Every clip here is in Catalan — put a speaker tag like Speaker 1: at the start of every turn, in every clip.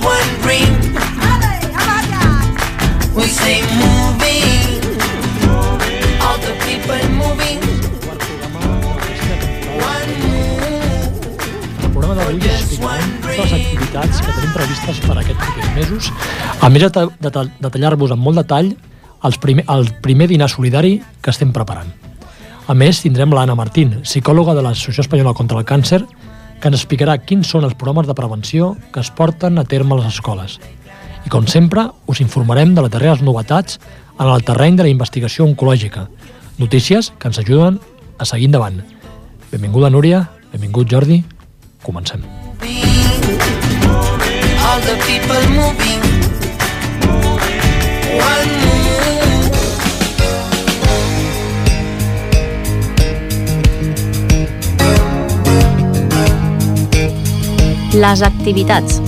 Speaker 1: Just one dream. We say moving, all the people moving. One move,
Speaker 2: programa d'avui explicarem totes les activitats que tenim previstes per aquests propers mesos, a més de, de, ta- detallar-vos amb molt detall els primer, el primer dinar solidari que estem preparant. A més, tindrem l'Anna Martín, psicòloga de l'Associació Espanyola contra el Càncer, que ens explicarà quins són els programes de prevenció que es porten a terme a les escoles. I, com sempre, us informarem de les darreres novetats en el terreny de la investigació oncològica, notícies que ens ajuden a seguir endavant. Benvinguda, Núria, benvingut, Jordi, comencem.
Speaker 1: all the people moving.
Speaker 3: Les activitats.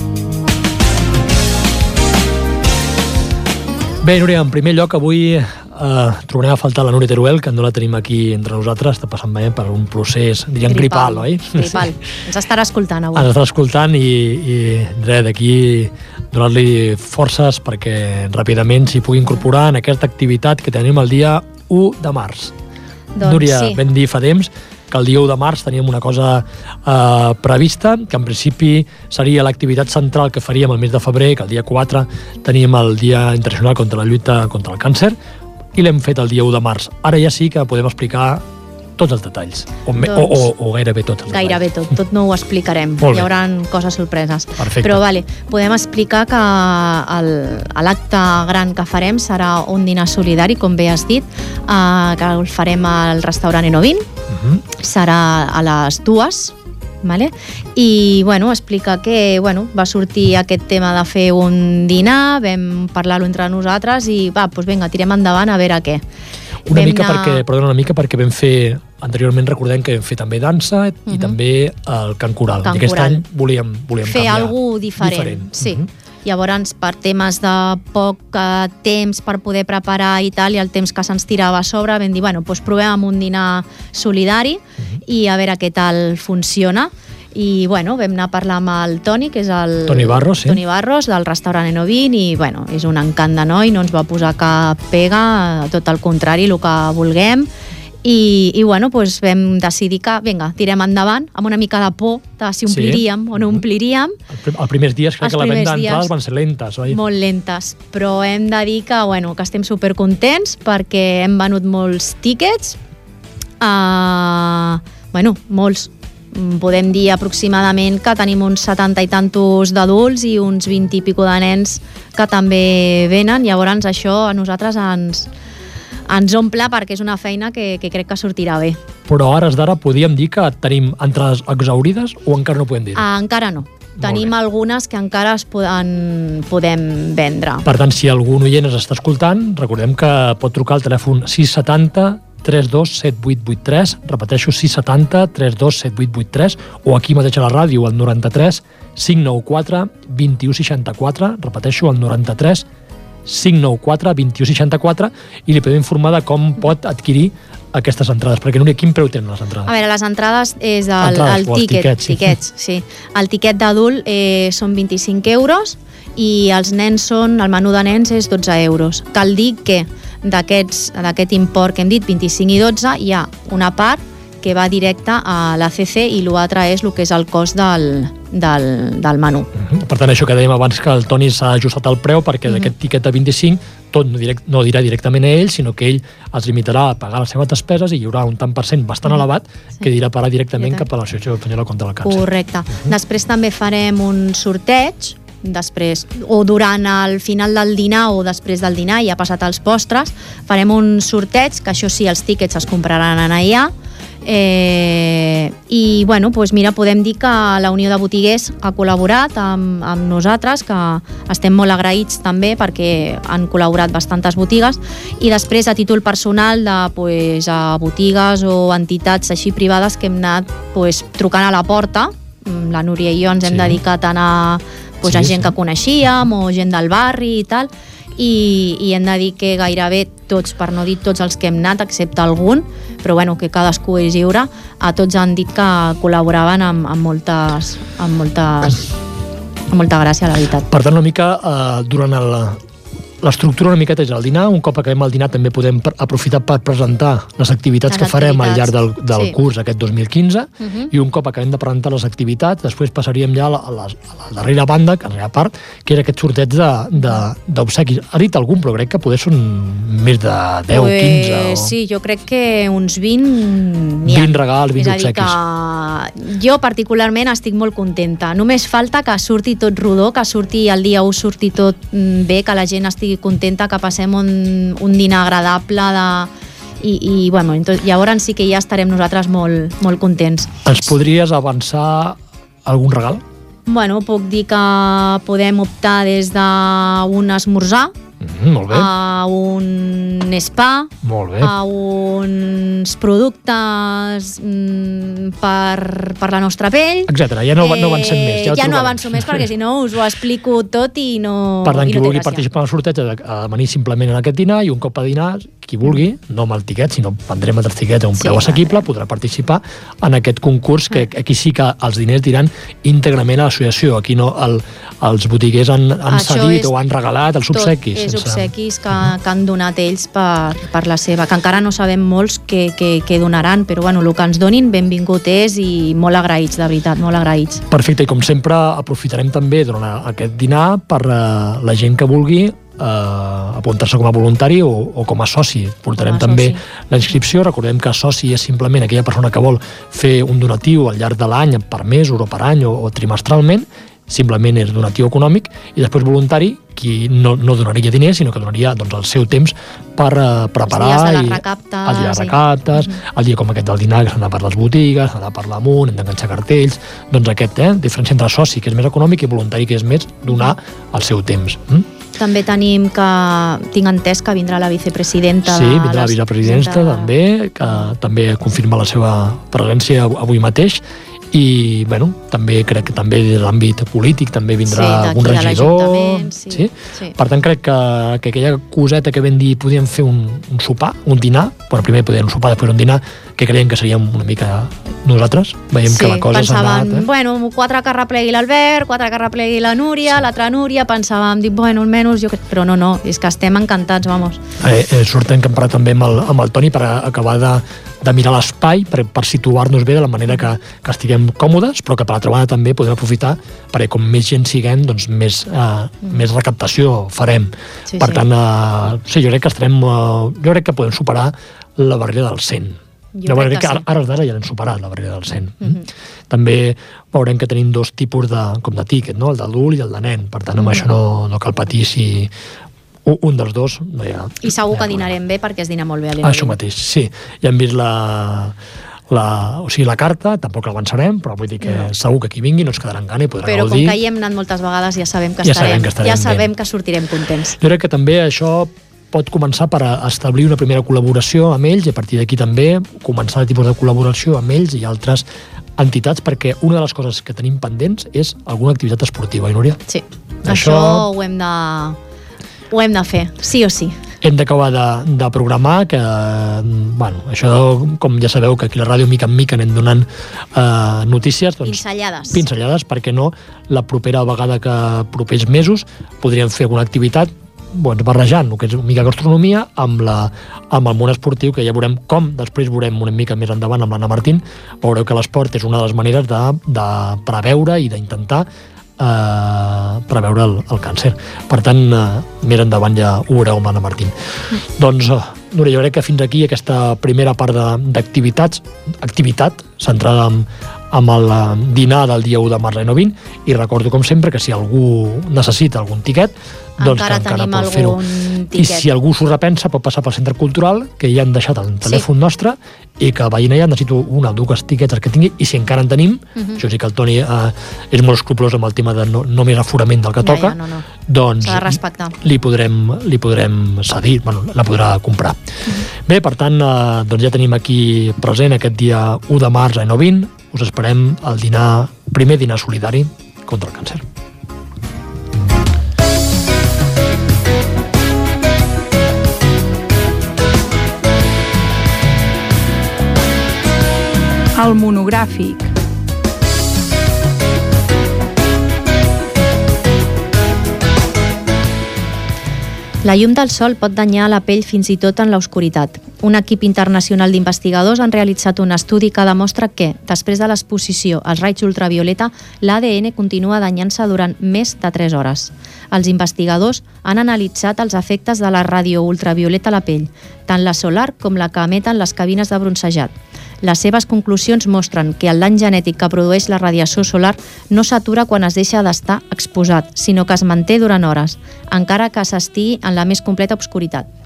Speaker 2: Bé, Núria, en primer lloc, avui eh, trobarem a faltar la Núria Teruel, que no la tenim aquí entre nosaltres, està passant bé per un procés, diríem, gripal, oi?
Speaker 4: Gripal. Ens estarà escoltant avui.
Speaker 2: Ens està escoltant i, i res, d'aquí donar-li forces perquè ràpidament s'hi pugui incorporar en aquesta activitat que tenim el dia 1 de març.
Speaker 4: Doncs
Speaker 2: Núria,
Speaker 4: sí.
Speaker 2: vam dir fa temps que el dia 1 de març teníem una cosa eh, prevista, que en principi seria l'activitat central que faríem el mes de febrer, que el dia 4 teníem el Dia Internacional contra la lluita contra el càncer, i l'hem fet el dia 1 de març. Ara ja sí que podem explicar tots els detalls, o,
Speaker 4: Doncs-
Speaker 2: o, o, o gairebé tots els
Speaker 4: Gairebé
Speaker 2: detalls.
Speaker 4: tot, tot no ho explicarem. Hi haurà coses sorpreses.
Speaker 2: Perfecte.
Speaker 4: Però vale, podem explicar que l'acte gran que farem serà un dinar solidari, com bé has dit, eh, que el farem al restaurant Enovin,
Speaker 2: Mhm.
Speaker 4: serà a les dues, Vale? I bueno, explica que bueno, va sortir aquest tema de fer un dinar, vam parlar-ho entre nosaltres i va, doncs vinga, tirem endavant a veure què.
Speaker 2: Una
Speaker 4: Vam
Speaker 2: mica
Speaker 4: anar-
Speaker 2: perquè, perdona, una mica perquè vam fer anteriorment recordem que vam fer també dansa i
Speaker 4: Mhm.
Speaker 2: també el cant coral.
Speaker 4: Cant
Speaker 2: I aquest
Speaker 4: coral.
Speaker 2: any volíem, volíem
Speaker 4: fer
Speaker 2: canviar.
Speaker 4: alguna diferent.
Speaker 2: diferent.
Speaker 4: Sí.
Speaker 2: Mhm.
Speaker 4: Llavors, per temes de poc eh, temps per poder preparar i tal, i el temps que se'ns tirava a sobre, vam dir, bueno, doncs provem amb un dinar solidari
Speaker 2: Mhm.
Speaker 4: i a veure què tal funciona. I, bueno, vam anar a parlar amb el Toni, que és el...
Speaker 2: Toni Barros, sí.
Speaker 4: Toni Barros, del restaurant Enovin, i, bueno, és un encant de noi, no ens va posar cap pega, tot el contrari, el que vulguem, i, i bueno, doncs vam decidir que, vinga, tirem endavant, amb una mica de por de si
Speaker 2: Sí.
Speaker 4: ompliríem o no
Speaker 2: Mhm.
Speaker 4: ompliríem,
Speaker 2: El prim- Els primers dies crec
Speaker 4: Els
Speaker 2: que la venda d'entrades van ser lentes, oi?
Speaker 4: molt lentes, però hem de dir que, bueno, que estem supercontents perquè hem venut molts tíquets, uh, bueno, molts, podem dir aproximadament que tenim uns 70 i tantos d'adults i uns 20 i pico de nens que també venen, llavors això a nosaltres ens, ens omple perquè és una feina que, que crec que sortirà bé.
Speaker 2: Però a hores d'ara podíem dir que tenim entrades exaurides o encara no podem dir?
Speaker 4: Ah, encara no. Tenim algunes que encara es poden, podem vendre.
Speaker 2: Per tant, si algun oient ens està escoltant, recordem que pot trucar al telèfon 670 327883, repeteixo 670 327883 o aquí mateix a la ràdio al 93 594 2164, repeteixo el 93 594 2164 i li podem informar de com pot adquirir aquestes entrades, perquè Núria, quin preu tenen les entrades?
Speaker 4: A veure, les entrades és el,
Speaker 2: Entrades,
Speaker 4: el
Speaker 2: o els
Speaker 4: tiquet,
Speaker 2: tiquets, sí.
Speaker 4: tiquets, sí. El tiquet d'adult eh, són 25 euros i els nens són, el menú de nens és 12 euros. Cal dir que d'aquest import que hem dit, 25 i 12, hi ha una part que va directe a l'ACC i l'altre és el que és el cost del, del, del menú.
Speaker 2: Mhm. Per tant, això que dèiem abans que el Toni s'ha ajustat el preu perquè
Speaker 4: Mhm.
Speaker 2: d'aquest tiquet de 25 tot no, direct, no dirà directament a ell, sinó que ell es limitarà a pagar les seves despeses i hi haurà un tant per cent bastant
Speaker 4: Mhm.
Speaker 2: elevat que dirà parar directament cap a l'Associació Espanyola contra el Càncer.
Speaker 4: Correcte. Després també farem un sorteig després, o durant el final del dinar o després del dinar, ja passat els postres, farem un sorteig, que això sí, els tíquets es compraran en allà, eh, I, bueno, doncs mira, podem dir que la Unió de Botiguers ha col·laborat amb, amb nosaltres, que estem molt agraïts també perquè han col·laborat bastantes botigues, i després a títol personal de pues, a botigues o entitats així privades que hem anat pues, trucant a la porta, Mm, la Núria i jo ens hem
Speaker 2: Sí.
Speaker 4: dedicat a anar pues,
Speaker 2: Sí,
Speaker 4: a gent
Speaker 2: sí.
Speaker 4: que coneixíem o gent del barri i tal, i, i hem de dir que gairebé tots, per no dir tots els que hem anat, excepte algun, però bueno, que cadascú és lliure, a tots han dit que col·laboraven amb, amb moltes... amb moltes amb molta gràcia, la veritat.
Speaker 2: Per tant, una mica eh, durant el, l'estructura una miqueta és el dinar, un cop acabem el dinar també podem pr- aprofitar per presentar les activitats
Speaker 4: Les
Speaker 2: que farem al llarg del, del
Speaker 4: sí.
Speaker 2: curs aquest 2015
Speaker 4: Mhm.
Speaker 2: i un cop acabem de presentar les activitats després passaríem ja a la, a la, a la darrera banda, que en la part, que era aquest sorteig de- de- d'obsequis. Ha dit algun, però crec que poder són més de 10,
Speaker 4: Pues,
Speaker 2: 15 o...
Speaker 4: Sí, jo crec que uns 20 n'hi ha.
Speaker 2: 20 regals, 20
Speaker 4: És a dir,
Speaker 2: obsequis.
Speaker 4: que jo particularment estic molt contenta. Només falta que surti tot rodó, que surti el dia 1 surti tot mm, bé, que la gent estigui contenta, que passem un, un dinar agradable de, i, i bueno, entonces, llavors sí que ja estarem nosaltres molt, molt contents.
Speaker 2: Ens podries avançar algun regal?
Speaker 4: Bueno, puc dir que podem optar des d'un esmorzar
Speaker 2: Mm, molt bé,
Speaker 4: a un spa,
Speaker 2: molt bé.
Speaker 4: a uns productes mm, per, per la nostra pell.
Speaker 2: Etcètera, ja no, no avancem més. Ja, ho
Speaker 4: ja no
Speaker 2: trobarem.
Speaker 4: avanço més perquè si no us ho explico tot i no,
Speaker 2: Per tant, qui
Speaker 4: no
Speaker 2: vulgui
Speaker 4: gràcia.
Speaker 2: participar en el sorteig ha de venir simplement en aquest dinar i un cop a dinar, qui vulgui, no amb el tiquet, sinó prendrem el tiquet a un
Speaker 4: Sí,
Speaker 2: preu
Speaker 4: vale.
Speaker 2: assequible, podrà participar en aquest concurs, que aquí sí que els diners diran íntegrament a l'associació. Aquí no el, els botiguers han, han
Speaker 4: Això
Speaker 2: cedit
Speaker 4: és
Speaker 2: o han regalat els obsequis.
Speaker 4: Tot és
Speaker 2: sense-
Speaker 4: obsequis que, que han donat ells per, per la seva, que encara no sabem molts què, què, què donaran, però bueno, el que ens donin benvingut és i molt agraïts, de veritat, molt agraïts.
Speaker 2: Perfecte, i com sempre aprofitarem també durant aquest dinar per eh, la gent que vulgui eh, apuntar-se com a voluntari o, o com a soci. Portarem
Speaker 4: Com a
Speaker 2: també la inscripció. Recordem que soci és simplement aquella persona que vol fer un donatiu al llarg de l'any, per mesos o per any o, o trimestralment, simplement és donatiu econòmic, i després voluntari, qui no, no donaria diners, sinó que donaria doncs, el seu temps per uh, preparar...
Speaker 4: dies de les
Speaker 2: i-
Speaker 4: recaptes
Speaker 2: El dia de
Speaker 4: i-
Speaker 2: recaptes, el dia com aquest del dinar, que s'ha d'anar per les botigues, s'ha d'anar per l'amunt, hem d'enganxar cartells... Doncs aquest, eh? Diferència entre soci, que és més econòmic, i voluntari, que és més donar el seu temps. Mm?
Speaker 4: També tenim que, tinc entès que vindrà la vicepresidenta
Speaker 2: Sí, vindrà la vicepresidenta
Speaker 4: de-
Speaker 2: també, que també confirma la seva presència av- avui mateix i bueno, també crec que també de l'àmbit polític també vindrà
Speaker 4: Sí,
Speaker 2: algun regidor
Speaker 4: sí,
Speaker 2: sí?
Speaker 4: sí.
Speaker 2: per tant crec que, que aquella coseta que vam dir podíem fer un, un sopar, un dinar bueno, primer podíem un sopar, després un dinar que creiem que seríem una mica nosaltres veiem que la cosa s'ha anat eh?
Speaker 4: bueno, quatre que replegui l'Albert, quatre que replegui la Núria, sí. l'altra Núria, pensàvem, dic, bueno, almenys jo crec... Però no, no, és que estem encantats, vamos.
Speaker 2: eh, eh, sortem que hem parlat també amb el, amb el Toni per acabar de, de mirar l'espai per, per situar-nos bé de la manera que, que estiguem còmodes, però que per altra banda també podem aprofitar perquè com més gent siguem, doncs més, eh, més recaptació farem.
Speaker 4: Sí,
Speaker 2: per
Speaker 4: sí.
Speaker 2: tant, eh, sí, jo crec que estarem, eh, jo crec que podem superar la barrera del 100.
Speaker 4: Jo
Speaker 2: Jo
Speaker 4: crec que
Speaker 2: que ara,
Speaker 4: sí.
Speaker 2: ara d'ara ja l'hem superat, la barrera del 100. Mm
Speaker 4: Mhm.
Speaker 2: També veurem que tenim dos tipus de, com de tíquet, no? el d'adult i el de nen. Per tant, amb
Speaker 4: Mhm.
Speaker 2: això no, no cal patir si un, un dels dos no hi ha...
Speaker 4: I segur que dinarem bé perquè es dina molt bé a.
Speaker 2: Això mateix, sí. Ja hem vist la, la, o sigui, la carta, tampoc l'avançarem, però vull dir que
Speaker 4: No.
Speaker 2: segur que qui vingui no es quedarà en gana i podrà
Speaker 4: Però com
Speaker 2: gaudir.
Speaker 4: que hi hem anat moltes vegades ja sabem que
Speaker 2: Ja
Speaker 4: estarem,
Speaker 2: sabem que estarem
Speaker 4: ja sabem que sortirem contents.
Speaker 2: Jo crec que també això pot començar per a establir una primera col·laboració amb ells i a partir d'aquí també començar el tipus de col·laboració amb ells i altres entitats perquè una de les coses que tenim pendents és alguna activitat esportiva, eh, Núria?
Speaker 4: Sí,
Speaker 2: Això-
Speaker 4: això, ho hem de ho hem de fer, sí o sí.
Speaker 2: Hem d'acabar de, de programar que, bueno, això, com ja sabeu, que aquí la ràdio mica en mica anem donant eh, notícies, doncs,
Speaker 4: Pinzellades.
Speaker 2: pinzellades, perquè no la propera vegada que propers mesos podríem fer alguna activitat bueno, barrejant el que és una mica gastronomia amb, la, amb el món esportiu, que ja veurem com, després veurem una mica més endavant amb l'Anna Martín, veureu que l'esport és una de les maneres de, de preveure i d'intentar eh, preveure el, el càncer. Per tant, eh, més endavant ja ho veureu amb l'Anna Martín. Doncs, eh, Núria, jo crec que fins aquí aquesta primera part de- d'activitats, activitat centrada en, amb el eh, dinar del dia 1 de març a 9.20 i recordo com sempre que si algú necessita algun tiquet doncs
Speaker 4: Encara
Speaker 2: encara
Speaker 4: tenim algun
Speaker 2: I
Speaker 4: tiquet.
Speaker 2: si algú s'ho repensa pot passar pel centre cultural que ja han deixat el telèfon nostre i que vagin allà, necessito una o dues tiquetes que tingui i si encara en tenim,
Speaker 4: Mhm.
Speaker 2: això sí que el Toni eh, és molt escrupulós amb el tema de no, no més aforament del que
Speaker 4: Ja,
Speaker 2: toca,
Speaker 4: ja, no, no.
Speaker 2: doncs
Speaker 4: de
Speaker 2: li podrem, li podrem cedir, bueno, la podrà comprar.
Speaker 4: Mhm.
Speaker 2: Bé, per tant, eh, doncs ja tenim aquí present aquest dia 1 de març a 9.20, us esperem al dinar, primer dinar solidari contra el càncer.
Speaker 5: El monogràfic.
Speaker 4: La llum del sol pot danyar la pell fins i tot en l'oscuritat. Un equip internacional d'investigadors han realitzat un estudi que demostra que, després de l'exposició als raigs ultravioleta, l'ADN continua danyant-se durant més de 3 hores. Els investigadors han analitzat els efectes de la radio ultravioleta a la pell, tant la solar com la que emeten les cabines de bronzejat. Les seves conclusions mostren que el dany genètic que produeix la radiació solar no s'atura quan es deixa d'estar exposat, sinó que es manté durant hores, encara que s'estigui en la més completa obscuritat.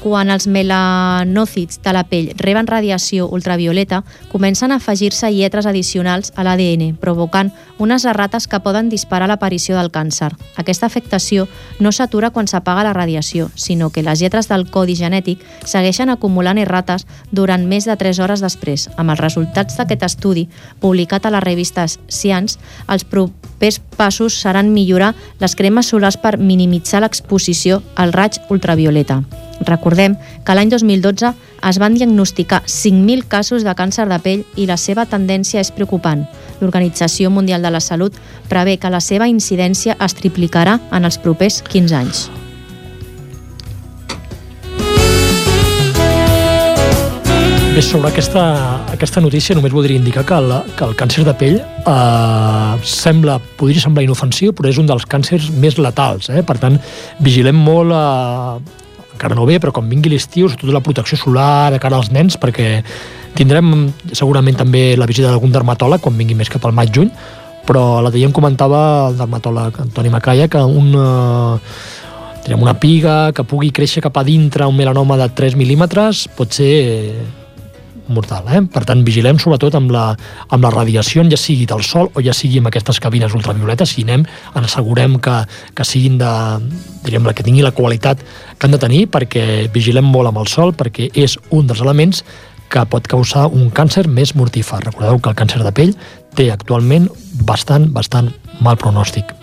Speaker 4: Quan els melanòcits de la pell reben radiació ultravioleta, comencen a afegir-se lletres addicionals a l'ADN, provocant unes errates que poden disparar l'aparició del càncer. Aquesta afectació no s'atura quan s'apaga la radiació, sinó que les lletres del codi genètic segueixen acumulant errates durant més de 3 hores després. Amb els resultats d'aquest estudi, publicat a la revista Science, els propers passos seran millorar les cremes solars per minimitzar l'exposició al raig ultravioleta. Recordem que l'any 2012 es van diagnosticar 5.000 casos de càncer de pell i la seva tendència és preocupant. L'Organització Mundial de la Salut prevé que la seva incidència es triplicarà en els propers 15 anys.
Speaker 2: Bé, sobre aquesta, aquesta notícia només voldria indicar que el, que el càncer de pell eh, sembla, podria semblar inofensiu, però és un dels càncers més letals. Eh? Per tant, vigilem molt, eh, encara no bé, però quan vingui l'estiu, sobretot la protecció solar de cara als nens, perquè tindrem segurament també la visita d'algun dermatòleg quan vingui més cap al maig-juny, però l'altre dia em comentava el dermatòleg Antoni Macaya que un, eh, direm, una piga que pugui créixer cap a dintre un melanoma de 3 mil·límetres pot ser mortal. Eh? Per tant, vigilem sobretot amb la, amb la radiació, ja sigui del sol o ja sigui amb aquestes cabines ultravioletes, si anem, ens assegurem que, que siguin de, diríem, que tingui la qualitat que han de tenir, perquè vigilem molt amb el sol, perquè és un dels elements que pot causar un càncer més mortífer. Recordeu que el càncer de pell té actualment bastant, bastant mal pronòstic.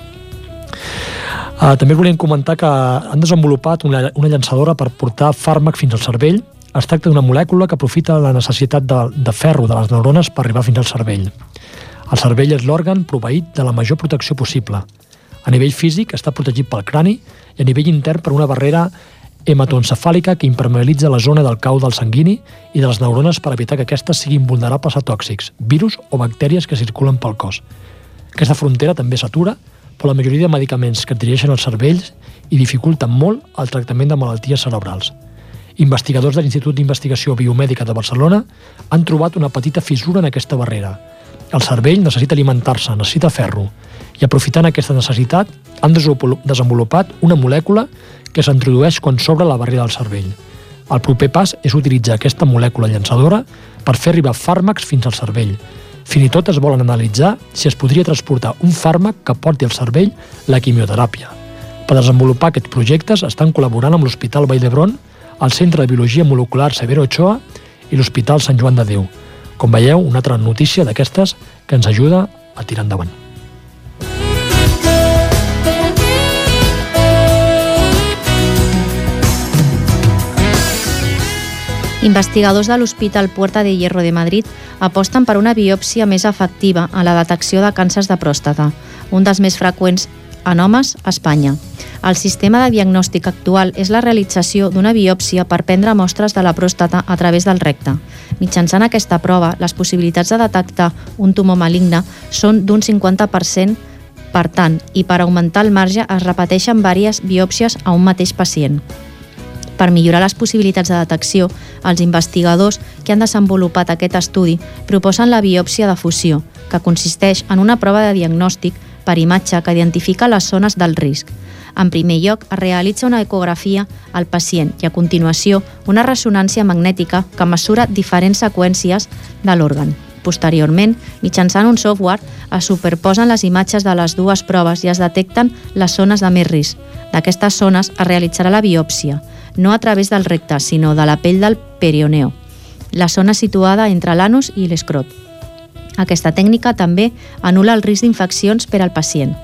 Speaker 2: Uh, també volíem comentar que han desenvolupat una, una llançadora per portar fàrmac fins al cervell. Es tracta d'una molècula que aprofita la necessitat de, de ferro de les neurones per arribar fins al cervell. El cervell és l'òrgan proveït de la major protecció possible. A nivell físic està protegit pel crani i a nivell intern per una barrera hematoencefàlica que impermeabilitza la zona del cau del sanguini i de les neurones per evitar que aquestes siguin vulnerables a tòxics, virus o bactèries que circulen pel cos. Aquesta frontera també s'atura, però la majoria de medicaments que dirigeixen als cervells i dificulten molt el tractament de malalties cerebrals. Investigadors de l'Institut d'Investigació Biomèdica de Barcelona han trobat una petita fissura en aquesta barrera. El cervell necessita alimentar-se, necessita ferro, i aprofitant aquesta necessitat han desenvolu- desenvolupat una molècula que s'introdueix quan s'obre la barrera del cervell. El proper pas és utilitzar aquesta molècula llançadora per fer arribar fàrmacs fins al cervell. Fins i tot es volen analitzar si es podria transportar un fàrmac que porti al cervell la quimioteràpia. Per desenvolupar aquests projectes estan col·laborant amb l'Hospital Vall d'Hebron, el Centre de Biologia Molecular Severo Ochoa i l'Hospital Sant Joan de Déu. Com veieu, una altra notícia d'aquestes que ens ajuda a tirar endavant.
Speaker 4: Investigadors de l'Hospital Puerta de Hierro de Madrid aposten per una biòpsia més efectiva a la detecció de càncers de pròstata, un dels més freqüents en homes a Espanya. El sistema de diagnòstic actual és la realització d'una biòpsia per prendre mostres de la pròstata a través del recte. Mitjançant aquesta prova, les possibilitats de detectar un tumor maligne són d'un 50%, per tant, i per augmentar el marge es repeteixen diverses biòpsies a un mateix pacient. Per millorar les possibilitats de detecció, els investigadors que han desenvolupat aquest estudi proposen la biòpsia de fusió, que consisteix en una prova de diagnòstic per imatge que identifica les zones del risc. En primer lloc, es realitza una ecografia al pacient i, a continuació, una ressonància magnètica que mesura diferents seqüències de l'òrgan. Posteriorment, mitjançant un software, es superposen les imatges de les dues proves i es detecten les zones de més risc. D'aquestes zones es realitzarà la biòpsia, no a través del recte, sinó de la pell del perioneo, la zona situada entre l'anus i l'escrot. Aquesta tècnica també anula el risc d'infeccions per al pacient.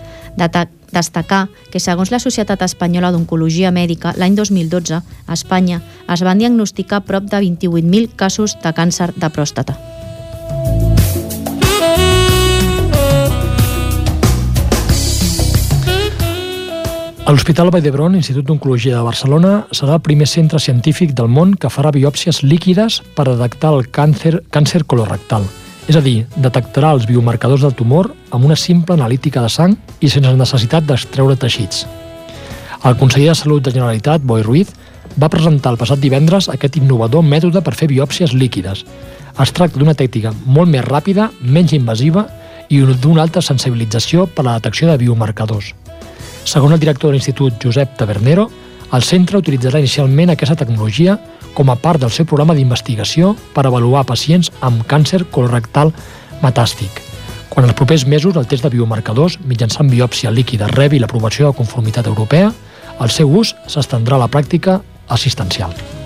Speaker 4: Destacar que, segons la Societat Espanyola d'Oncologia Mèdica, l'any 2012, a Espanya es van diagnosticar prop de 28.000 casos de càncer de pròstata.
Speaker 2: A l'Hospital Vall d'Hebron, Institut d'Oncologia de Barcelona, serà el primer centre científic del món que farà biòpsies líquides per detectar el càncer, càncer colorectal. És a dir, detectarà els biomarcadors del tumor amb una simple analítica de sang i sense necessitat d'extreure teixits. El conseller de Salut de Generalitat, Boi Ruiz, va presentar el passat divendres aquest innovador mètode per fer biòpsies líquides. Es tracta d'una tècnica molt més ràpida, menys invasiva i d'una alta sensibilització per a la detecció de biomarcadors. Segons el director de l'Institut Josep Tabernero, el centre utilitzarà inicialment aquesta tecnologia com a part del seu programa d'investigació per avaluar pacients amb càncer colorectal metàstic. Quan els propers mesos el test de biomarcadors mitjançant biòpsia líquida rebi l'aprovació de conformitat europea, el seu ús s'estendrà a la pràctica assistencial.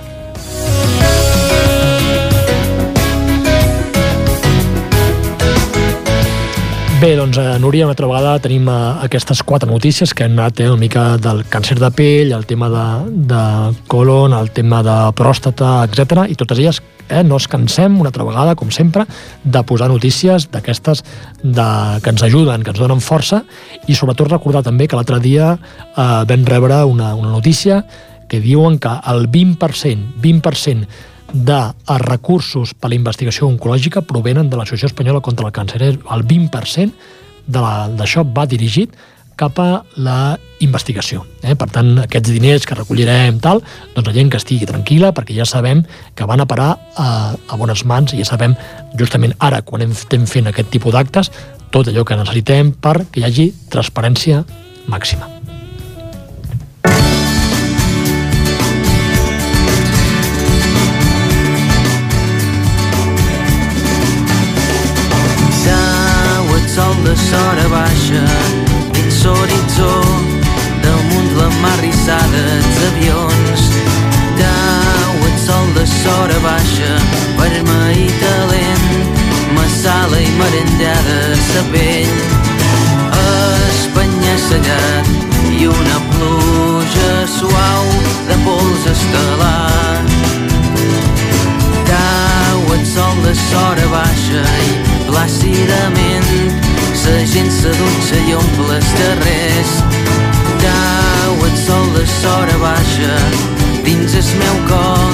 Speaker 2: Bé, doncs, eh, Núria, una altra vegada tenim eh, aquestes quatre notícies que han anat eh, una mica del càncer de pell, el tema de, de colon, el tema de pròstata, etc. i totes elles eh, no ens cansem una altra vegada, com sempre, de posar notícies d'aquestes que ens ajuden, que ens donen força i sobretot recordar també que l'altre dia eh, vam rebre una, una notícia que diuen que el 20%, 20% de recursos per a la investigació oncològica provenen de l'Associació Espanyola contra el Càncer. El 20% d'això va dirigit cap a la investigació. Eh? Per tant, aquests diners que recollirem tal, doncs la gent que estigui tranquil·la perquè ja sabem que van a parar a, a bones mans i ja sabem justament ara, quan estem fent aquest tipus d'actes, tot allò que necessitem perquè hi hagi transparència màxima.
Speaker 1: De sora baixa dins l'horitzó damunt la mar rissada els avions. Tau, el sol de sora baixa vermell i talent massala i merendada sa pell Espanya sellat i una pluja suau de pols estel·lar. Tau, el sol de sora baixa i plàcidament la gent s'adutxa i omple els carrers. Cau el sol de sora baixa dins el meu cor.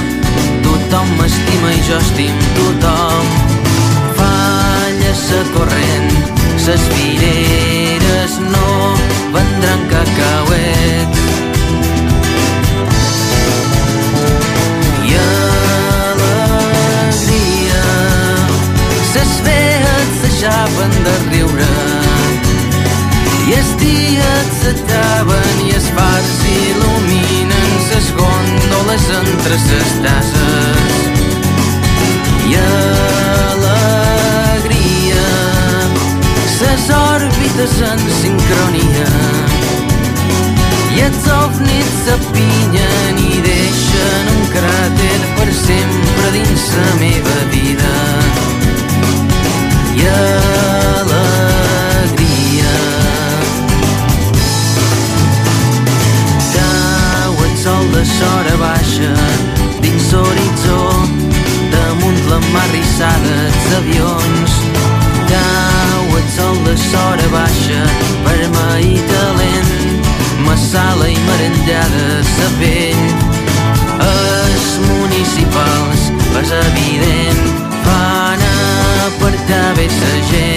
Speaker 1: Tothom m'estima i jo estim tothom. Falla sa corrent, ses fireres no vendran cacauets. Vees s'aixapen de riure. I els dies s'acaben i els fars il·luminen ses gòndoles entre ses tasses i alegria ses òrbites en sincronia. I els ovnis s'apinyen i deixen un cràter per sempre dins la meva vida de sora baixa dins l'horitzó damunt la mar rissada els avions. Cau el sol de sora baixa vermell i talent massala i merendada sa pell. Els municipals, és evident, fan apartar bé sa gent.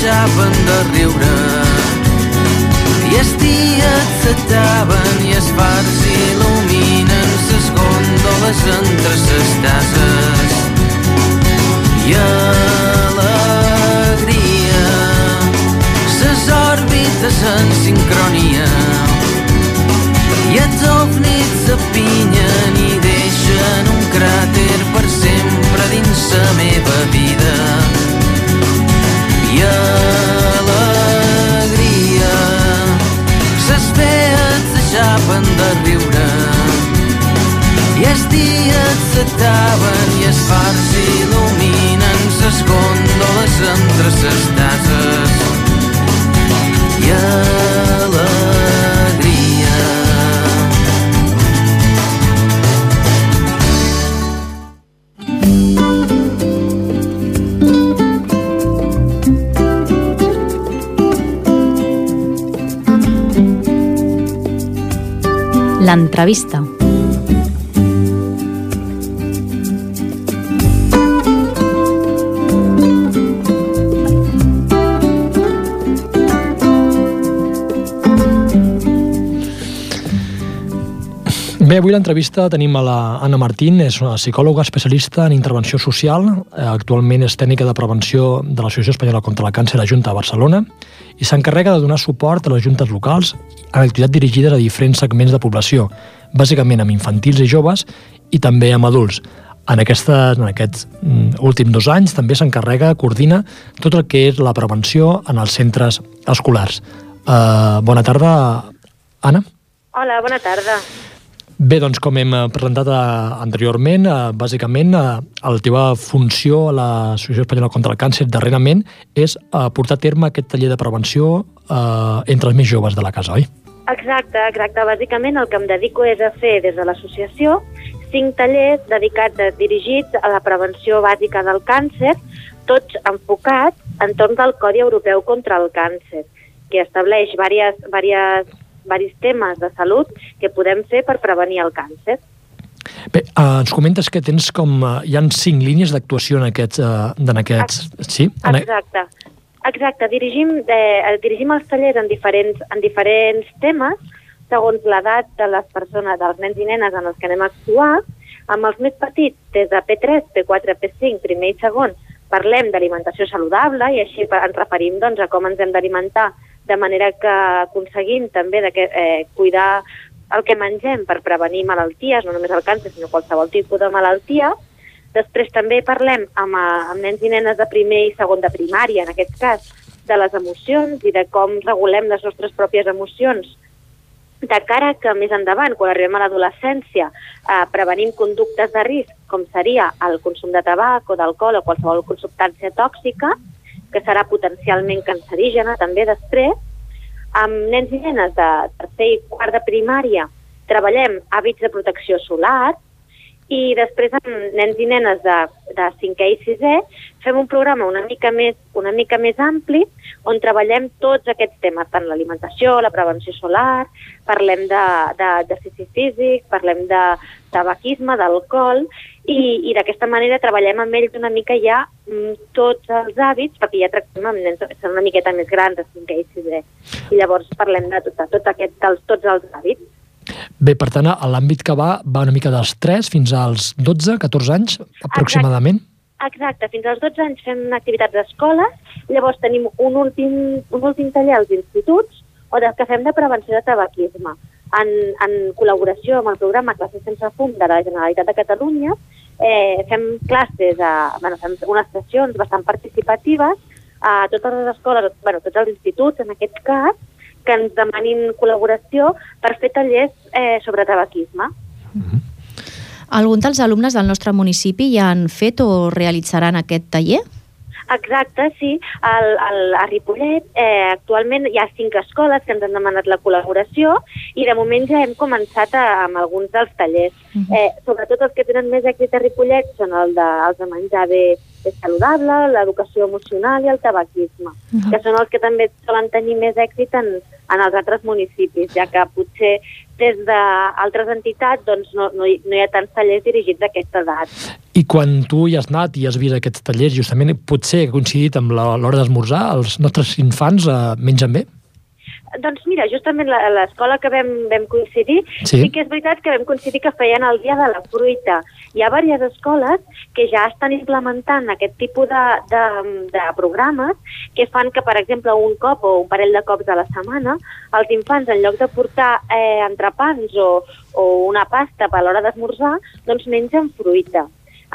Speaker 1: deixaven de riure. I els dies s'ataven i els fars il·luminen les gòndoles entre les tasses i alegria les òrbites en sincronia. I els ovnis s'apinyen i deixen un cràter per sempre dins la meva vida. S'aixapen de riure. I els dies s'ataven i els fars il·luminen ses góndoles entre ses tases i alegria
Speaker 4: L'entrevista.
Speaker 2: Bé, avui l'entrevista tenim a la Martín, és una psicòloga especialista en intervenció social, eh, actualment és tècnica de prevenció de l'Associació Espanyola contra la Càncer a Junta de Barcelona i s'encarrega de donar suport a les juntes locals en activitats dirigides a diferents segments de població, bàsicament amb infantils i joves i també amb adults. En, aquesta, en aquests mm, últims dos anys també s'encarrega, coordina tot el que és la prevenció en els centres escolars. Uh, bona tarda, Anna.
Speaker 6: Hola, bona tarda.
Speaker 2: Bé, doncs com hem eh, presentat eh, anteriorment, eh, bàsicament eh, la teva funció a l'Associació Espanyola contra el Càncer darrerament és eh, portar a terme aquest taller de prevenció eh, entre els més joves de la casa, oi?
Speaker 6: Exacte, exacte. Bàsicament el que em dedico és a fer des de l'associació cinc tallers dedicats, dirigits a la prevenció bàsica del càncer, tots enfocats entorn del Codi Europeu contra el Càncer, que estableix diverses, diverses, diversos temes de salut que podem fer per prevenir el càncer.
Speaker 2: Bé, eh, ens comentes que tens com... Eh, hi han cinc línies d'actuació en aquests... Eh, en aquests sí? En,
Speaker 6: Exacte. Exacte, dirigim, eh, dirigim els tallers en diferents, en diferents temes segons l'edat de les persones, dels nens i nenes en els que anem a actuar. Amb els més petits, des de P3, P4, P5, primer i segon, parlem d'alimentació saludable i així ens referim doncs, a com ens hem d'alimentar de manera que aconseguim també de que, eh, cuidar el que mengem per prevenir malalties, no només el càncer, sinó qualsevol tipus de malaltia. Després també parlem amb, eh, amb nens i nenes de primer i segon de primària, en aquest cas, de les emocions i de com regulem les nostres pròpies emocions de cara que més endavant, quan arribem a l'adolescència, eh, prevenim conductes de risc, com seria el consum de tabac o d'alcohol o qualsevol substància tòxica, que serà potencialment cancerígena també després. Amb nens i nenes de tercer i quart de primària treballem hàbits de protecció solar i després amb nens i nenes de, de 5è i 6è fem un programa una mica més, una mica més ampli on treballem tots aquests temes, tant l'alimentació, la prevenció solar, parlem d'exercici físic, parlem de tabaquisme, d'alcohol, i, i d'aquesta manera treballem amb ells una mica ja mm, tots els hàbits, perquè ja tractem amb nens que són una miqueta més grans, de 5è i 6è, i llavors parlem de tot, tot aquest, dels, tots els hàbits.
Speaker 2: Bé, per tant, l'àmbit que va va una mica dels 3 fins als 12, 14 anys, aproximadament.
Speaker 6: Exacte, fins als 12 anys fem activitats d'escola, llavors tenim un últim, un últim taller als instituts o de, que fem de prevenció de tabaquisme. En, en col·laboració amb el programa Classes sense fum de la Generalitat de Catalunya, eh, fem classes, a, bueno, fem unes sessions bastant participatives a totes les escoles, bueno, tots els instituts en aquest cas, que ens demanin col·laboració per fer tallers eh, sobre tabaquisme.
Speaker 2: Mm -hmm.
Speaker 4: Alguns dels alumnes del nostre municipi ja han fet o realitzaran aquest taller?
Speaker 6: Exacte, sí. El, el, a Ripollet eh, actualment hi ha cinc escoles que ens han demanat la col·laboració i de moment ja hem començat a, amb alguns dels tallers. Uh -huh. eh, sobretot els que tenen més èxit a Ripollet són el de, els de menjar bé, bé saludable, l'educació emocional i el tabaquisme, uh -huh. que són els que també solen tenir més èxit en, en els altres municipis, ja que potser des d'altres entitats doncs no, no, hi, no hi ha tants tallers dirigits a aquesta edat.
Speaker 2: I quan tu hi has anat i has vist aquests tallers, justament potser ha coincidit amb l'hora d'esmorzar, els nostres infants eh, mengen bé?
Speaker 6: Doncs mira, justament la- l'escola que vam, vam coincidir,
Speaker 2: Sí.
Speaker 6: sí que és veritat que vam coincidir que feien el dia de la fruita. Hi ha diverses escoles que ja estan implementant aquest tipus de, de, de programes que fan que, per exemple, un cop o un parell de cops a la setmana, els infants, en lloc de portar eh, entrepans o, o una pasta per a l'hora d'esmorzar, doncs mengen fruita.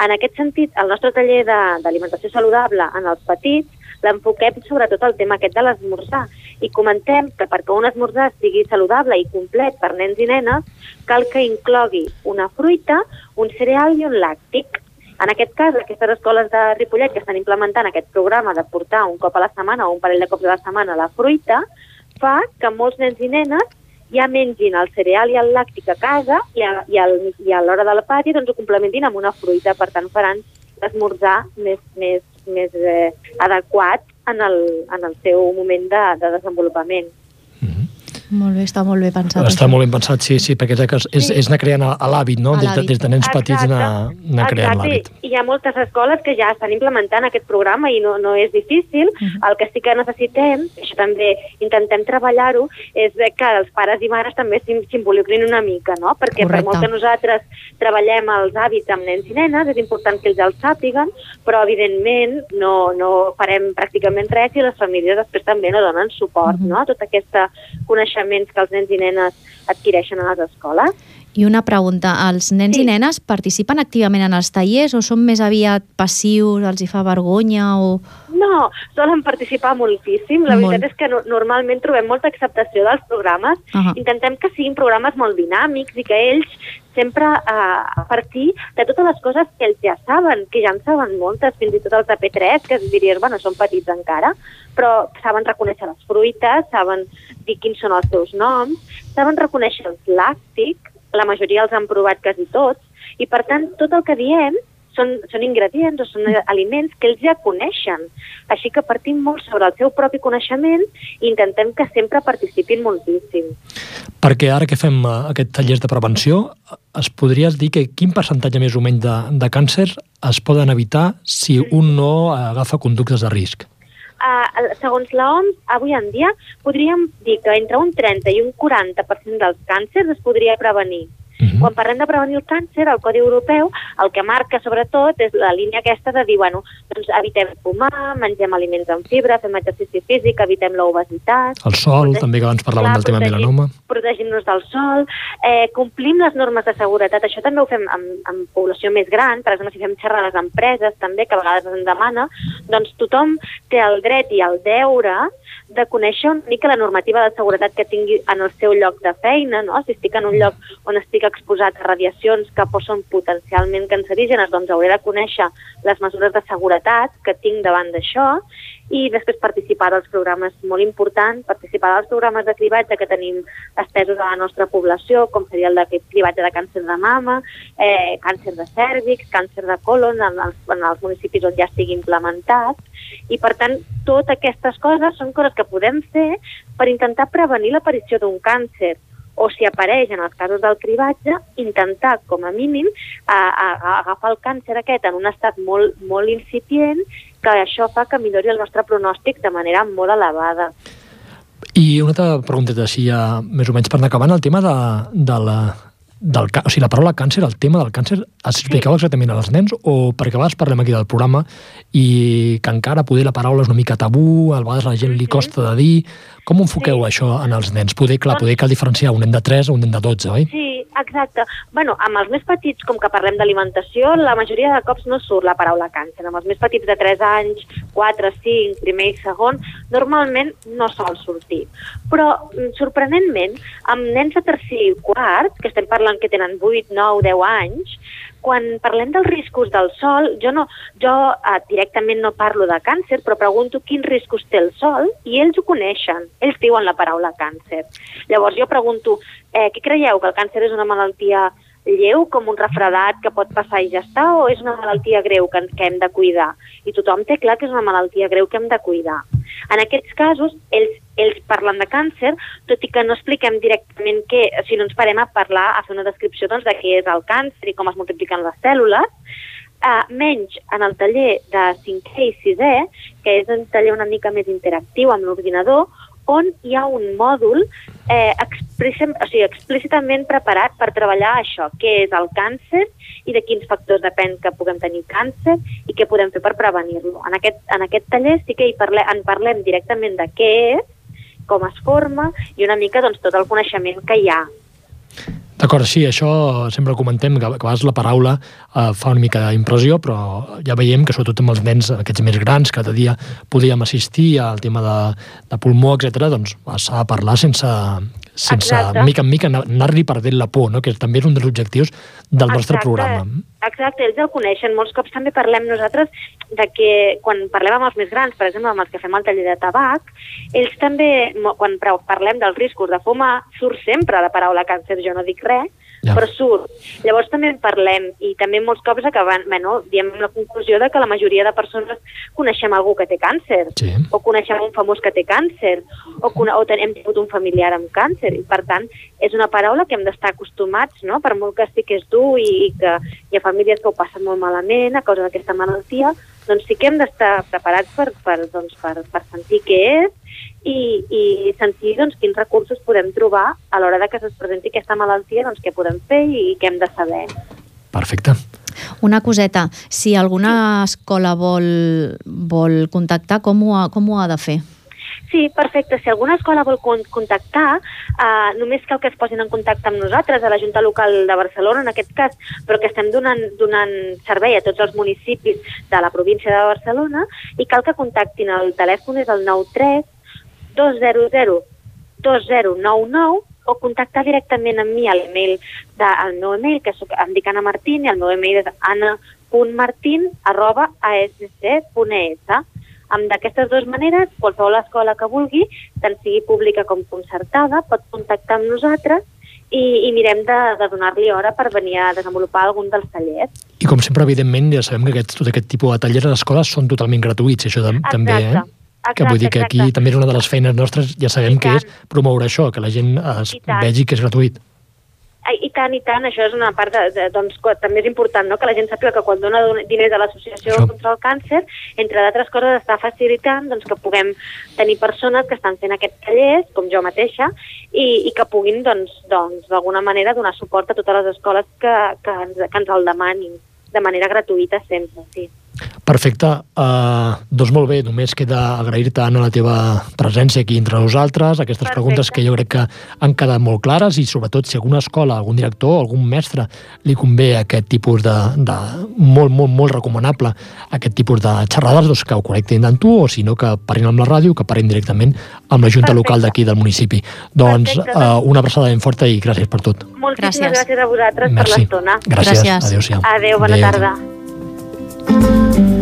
Speaker 6: En aquest sentit, el nostre taller de- d'alimentació saludable en els petits l'enfoquem sobretot al tema aquest de l'esmorzar i comentem que perquè un esmorzar sigui saludable i complet per nens i nenes cal que inclogui una fruita, un cereal i un làctic. En aquest cas, aquestes escoles de Ripollet que estan implementant aquest programa de portar un cop a la setmana o un parell de cops a la setmana la fruita, fa que molts nens i nenes ja mengin el cereal i el làctic a casa i a, i, a l'hora del pati doncs, ho complementin amb una fruita. Per tant, faran l'esmorzar més, més, més eh, adequat en el, en el seu moment de, de desenvolupament.
Speaker 4: Molt bé, està molt bé pensat.
Speaker 2: Està
Speaker 4: això.
Speaker 2: molt ben pensat, sí, sí, perquè és, és, és anar creant l'hàbit, no? Des de, des de nens petits anar, anar creant
Speaker 6: Exacte.
Speaker 2: l'hàbit.
Speaker 6: I hi ha moltes escoles que ja estan implementant aquest programa i no, no és difícil.
Speaker 4: Mhm.
Speaker 6: El que sí que necessitem, això també intentem treballar-ho, és de que els pares i mares també s'involucrin una mica, no? Perquè
Speaker 4: Correcte.
Speaker 6: per molt que nosaltres treballem els hàbits amb nens i nenes, és important que ells els sàpiguen, però evidentment no, no farem pràcticament res i les famílies després també no donen suport,
Speaker 4: Mhm.
Speaker 6: no? A tot aquest coneixements que els nens i nenes adquireixen a les escoles.
Speaker 4: I una pregunta, els nens
Speaker 6: Sí.
Speaker 4: i nenes participen activament en els tallers o són més aviat passius, els hi fa vergonya o...
Speaker 6: No, solen participar moltíssim. La
Speaker 4: Molt.
Speaker 6: veritat és que no, normalment trobem molta acceptació dels programes.
Speaker 4: Ahà.
Speaker 6: Intentem que siguin programes molt dinàmics i que ells sempre eh, a partir de totes les coses que ells ja saben, que ja en saben moltes, fins i tot els de P3, que es diries, bueno, són petits encara, però saben reconèixer les fruites, saben dir quins són els seus noms, saben reconèixer els làctics, la majoria els han provat quasi tots, i per tant tot el que diem són, són ingredients o són aliments que ells ja coneixen. Així que partim molt sobre el seu propi coneixement i intentem que sempre participin moltíssim.
Speaker 2: Perquè ara que fem eh, aquest tallers de prevenció, es podries dir que quin percentatge més o menys de, de càncer es poden evitar si un no agafa conductes de risc?
Speaker 6: Uh, segons l'OMS, avui en dia podríem dir que entre un 30 i un 40% dels càncers es podria prevenir.
Speaker 2: Mhm.
Speaker 6: Quan parlem de prevenir el càncer, el Codi Europeu el que marca sobretot és la línia aquesta de dir, bueno, doncs evitem fumar, mengem aliments amb fibra, fem exercici físic, evitem l'obesitat,
Speaker 2: El sol, també que abans parlàvem
Speaker 6: Clar,
Speaker 2: del tema
Speaker 6: protegim-
Speaker 2: melanoma.
Speaker 6: protegim-nos del sol, eh, complim les normes de seguretat. Això també ho fem amb, amb població més gran, per exemple, si fem xerrades a empreses també, que a vegades ens demana, doncs tothom té el dret i el deure de conèixer una mica la normativa de seguretat que tingui en el seu lloc de feina, no? Si estic en un lloc on estic exposat a radiacions que són potencialment cancerígenes, doncs hauré de conèixer les mesures de seguretat que tinc davant d'això i després participar dels programes molt important, participar dels programes de cribatge que tenim estesos a la nostra població, com seria el de cribatge de càncer de mama, eh, càncer de cèrvix, càncer de colon, en els, en els municipis on ja estigui implementat, i per tant, totes aquestes coses són coses que podem fer per intentar prevenir l'aparició d'un càncer. O si apareix en els casos del cribatge, intentar, com a mínim, a, a, a agafar el càncer aquest en un estat molt, molt incipient, que això fa que millori el nostre pronòstic de manera molt elevada.
Speaker 2: I una altra pregunteta, així ja més o menys per anar acabant, el tema de, de la, del, o sigui, la paraula càncer, el tema del càncer, es explicava exactament als nens o perquè a vegades parlem aquí del programa i que encara poder la paraula és una mica tabú, a vegades a la gent li costa de dir... Com enfoqueu
Speaker 6: Sí.
Speaker 2: això en els nens? Poder, clar, poder cal diferenciar un nen de 3 o un nen de 12, oi?
Speaker 6: Sí, exacte. bueno, amb els més petits, com que parlem d'alimentació, la majoria de cops no surt la paraula càncer. Amb els més petits de 3 anys, 4, 5, primer i segon, normalment no sol sortir. Però, mm, sorprenentment, amb nens de tercer i quart, que estem parlant que tenen 8, 9, 10 anys, quan parlem dels riscos del sol, jo, no, jo eh, directament no parlo de càncer, però pregunto quins riscos té el sol i ells ho coneixen. Ells diuen la paraula càncer. Llavors jo pregunto, eh, què creieu, que el càncer és una malaltia lleu, com un refredat que pot passar i ja està, o és una malaltia greu que, que hem de cuidar? I tothom té clar que és una malaltia greu que hem de cuidar. En aquests casos, ells, ells parlen de càncer, tot i que no expliquem directament què, si no ens parem a parlar, a fer una descripció doncs, de què és el càncer i com es multipliquen les cèl·lules, uh, menys en el taller de 5è i 6è, que és un taller una mica més interactiu amb l'ordinador, on hi ha un mòdul eh, explícit, o sigui, explícitament preparat per treballar això, què és el càncer i de quins factors depèn que puguem tenir càncer i què podem fer per prevenir-lo. En, aquest, en aquest taller sí que hi parle, en parlem directament de què és, com es forma i una mica doncs, tot el coneixement que hi ha
Speaker 2: D'acord, sí, això sempre ho comentem, que a vegades la paraula eh, fa una mica d'impressió, però ja veiem que sobretot amb els nens aquests més grans, cada dia podíem assistir al tema de, de pulmó, etc. doncs s'ha de parlar sense, sense Exacte. mica en mica anar-li perdent la por, no? que també és un dels objectius del Exacte. nostre programa.
Speaker 6: Exacte, ells el coneixen. Molts cops també parlem nosaltres de que quan parlem amb els més grans, per exemple, amb els que fem el taller de tabac, ells també, quan parlem dels riscos de fumar, surt sempre la paraula càncer, jo no dic res, ja. però surt. Llavors també en parlem i també molts cops acabant, bueno, diem la conclusió de que la majoria de persones coneixem algú que té càncer
Speaker 2: sí.
Speaker 6: o coneixem un famós que té càncer o, o hem tingut un familiar amb càncer i per tant és una paraula que hem d'estar acostumats, no? per molt que sí que és dur i, i que hi ha famílies que ho passen molt malament a causa d'aquesta malaltia, doncs sí que hem d'estar preparats per, per, doncs, per, per sentir què és i, i sentir doncs, quins recursos podem trobar a l'hora de que se'ns presenti aquesta malaltia, doncs, què podem fer i què hem de saber.
Speaker 2: Perfecte.
Speaker 4: Una coseta, si alguna escola vol, vol contactar, com ho, ha, com ho ha de fer?
Speaker 6: Sí, perfecte. Si alguna escola vol contactar, eh, només cal que es posin en contacte amb nosaltres, a la Junta Local de Barcelona, en aquest cas, però que estem donant, donant servei a tots els municipis de la província de Barcelona, i cal que contactin. El telèfon és el 93 200 2099 o contactar directament amb mi al mail de, al meu email, que soc, em dic Anna Martín, i el meu email és anna.martin arroba asc.es. Amb d'aquestes dues maneres, qualsevol escola que vulgui, tant sigui pública com concertada, pot contactar amb nosaltres i, i mirem de, de donar-li hora per venir a desenvolupar algun dels tallers.
Speaker 2: I com sempre, evidentment, ja sabem que aquest, tot aquest tipus de tallers a les escoles són totalment gratuïts, això de, també, eh? Exacte, que vull dir que aquí exacte. també és una de les feines nostres, ja sabem que és promoure això, que la gent es vegi que és gratuït.
Speaker 6: I tant, i tant, això és una part de, de, doncs, també és important, no? que la gent sàpiga que quan dona diners a l'Associació contra el Càncer, entre d'altres coses està facilitant doncs, que puguem tenir persones que estan fent aquests tallers, com jo mateixa, i, i que puguin doncs, doncs, d'alguna manera donar suport a totes les escoles que, que, ens, que ens el demanin, de manera gratuïta sempre, sí.
Speaker 2: Perfecte. Uh, doncs molt bé, només queda agrair-te, Anna, la teva presència aquí entre nosaltres, aquestes Perfecte. preguntes que jo crec que han quedat molt clares i sobretot si alguna escola, algun director, algun mestre li convé aquest tipus de, de molt, molt, molt recomanable aquest tipus de xerrades, doncs que ho connectin amb tu o si no que parlin amb la ràdio, que parlin directament amb la Junta Perfecte. Local d'aquí del municipi. Doncs uh, una abraçada ben forta i gràcies per tot.
Speaker 6: Moltíssimes gràcies, gràcies a vosaltres Merci. per l'estona.
Speaker 2: Gràcies. gràcies. Adéu-siau.
Speaker 6: Adéu, bona Adéu. tarda. Thank you.